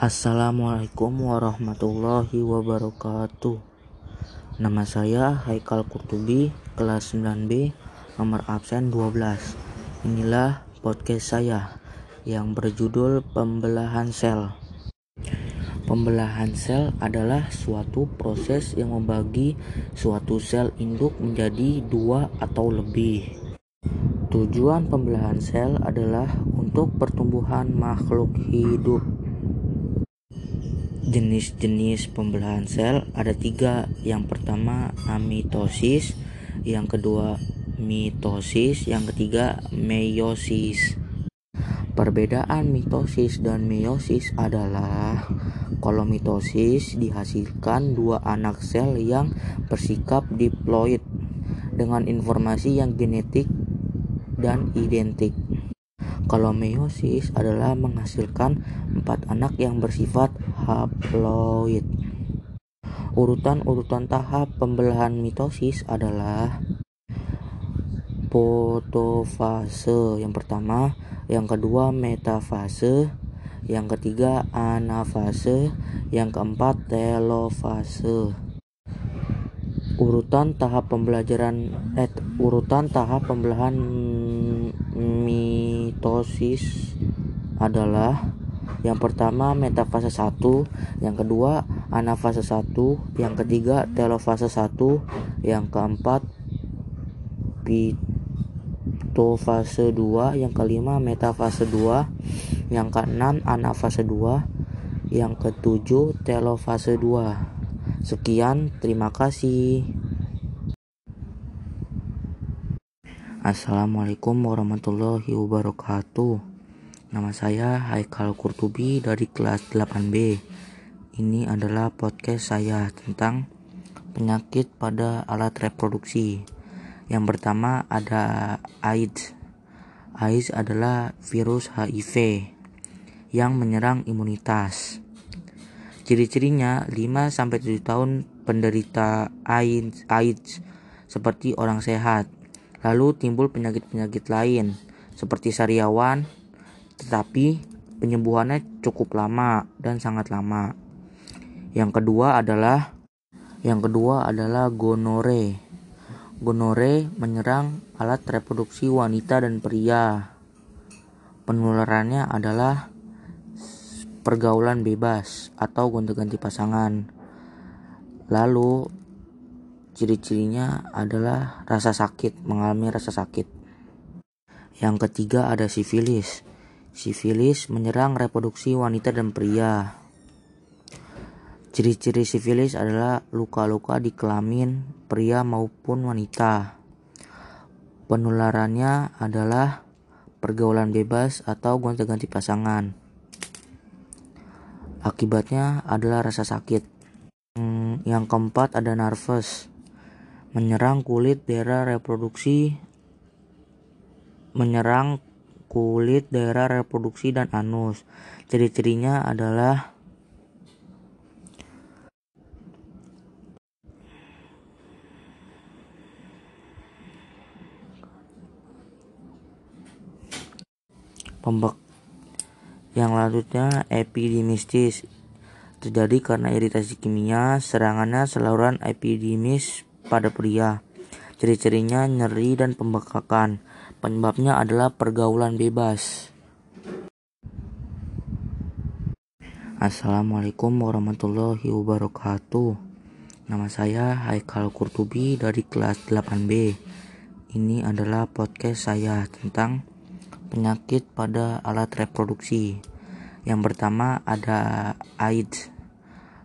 Assalamualaikum warahmatullahi wabarakatuh Nama saya Haikal Kurtubi kelas 9B nomor absen 12 Inilah podcast saya yang berjudul Pembelahan Sel Pembelahan sel adalah suatu proses yang membagi suatu sel induk menjadi dua atau lebih. Tujuan pembelahan sel adalah untuk pertumbuhan makhluk hidup. Jenis-jenis pembelahan sel ada tiga. Yang pertama amitosis, yang kedua mitosis, yang ketiga meiosis. Perbedaan mitosis dan meiosis adalah kalau mitosis dihasilkan dua anak sel yang bersikap diploid dengan informasi yang genetik dan identik. Kalau meiosis adalah menghasilkan empat anak yang bersifat haploid. Urutan-urutan tahap pembelahan mitosis adalah fotofase yang pertama, yang kedua metafase, yang ketiga anafase, yang keempat telofase. Urutan tahap pembelajaran eh, urutan tahap pembelahan mitosis adalah yang pertama metafase 1, yang kedua anafase 1, yang ketiga telofase 1, yang keempat pitofase 2, yang kelima metafase 2, yang keenam anafase 2, yang ketujuh telofase 2. Sekian, terima kasih. Assalamualaikum warahmatullahi wabarakatuh. Nama saya Haikal Kurtubi dari kelas 8B Ini adalah podcast saya tentang penyakit pada alat reproduksi. Yang pertama ada AIDS. AIDS adalah virus HIV yang menyerang imunitas. Ciri-cirinya 5-7 tahun penderita AIDS, AIDS seperti orang sehat Lalu timbul penyakit-penyakit lain seperti sariawan, tetapi penyembuhannya cukup lama dan sangat lama. Yang kedua adalah yang kedua adalah gonore. Gonore menyerang alat reproduksi wanita dan pria. Penularannya adalah pergaulan bebas atau gonta-ganti pasangan. Lalu Ciri-cirinya adalah rasa sakit, mengalami rasa sakit. Yang ketiga ada sifilis. Sifilis menyerang reproduksi wanita dan pria. Ciri-ciri sifilis adalah luka-luka di kelamin pria maupun wanita. Penularannya adalah pergaulan bebas atau gonta-ganti pasangan. Akibatnya adalah rasa sakit. Hmm, yang keempat ada nervous menyerang kulit daerah reproduksi menyerang kulit daerah reproduksi dan anus. Ciri-cirinya adalah pembek yang lanjutnya epidemistis terjadi karena iritasi kimia serangannya saluran epidemis pada pria. Ciri-cirinya nyeri dan pembekakan. Penyebabnya adalah pergaulan bebas. Assalamualaikum warahmatullahi wabarakatuh. Nama saya Haikal Kurtubi dari kelas 8B. Ini adalah podcast saya tentang penyakit pada alat reproduksi. Yang pertama ada AIDS.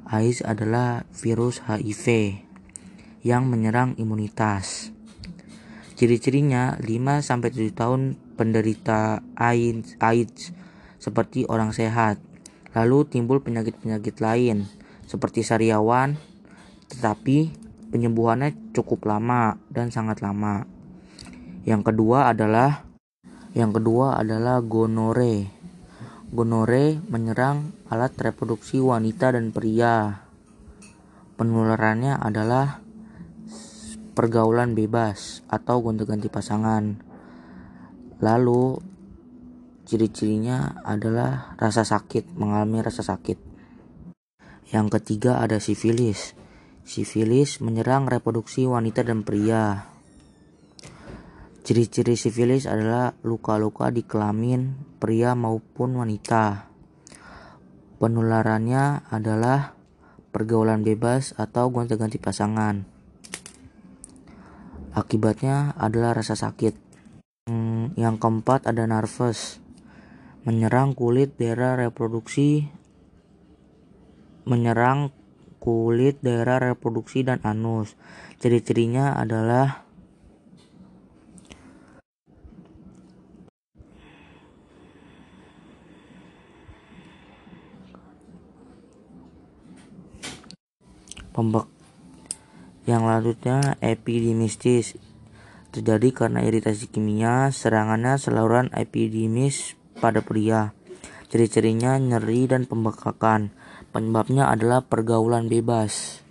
AIDS adalah virus HIV yang menyerang imunitas. Ciri-cirinya 5-7 tahun penderita AIDS, AIDS seperti orang sehat. Lalu timbul penyakit-penyakit lain seperti sariawan, tetapi penyembuhannya cukup lama dan sangat lama. Yang kedua adalah yang kedua adalah gonore. Gonore menyerang alat reproduksi wanita dan pria. Penularannya adalah pergaulan bebas atau gonta-ganti pasangan. Lalu Ciri-cirinya adalah rasa sakit, mengalami rasa sakit. Yang ketiga ada sifilis. Sifilis menyerang reproduksi wanita dan pria. Ciri-ciri sifilis adalah luka-luka di kelamin pria maupun wanita. Penularannya adalah pergaulan bebas atau gonta-ganti pasangan. Akibatnya adalah rasa sakit. Hmm, yang keempat ada nervous menyerang kulit daerah reproduksi menyerang kulit daerah reproduksi dan anus. Ciri-cirinya adalah pembek yang lanjutnya epidemistis terjadi karena iritasi kimia serangannya saluran epidimis pada pria. Ciri-cirinya nyeri dan pembekakan. Penyebabnya adalah pergaulan bebas.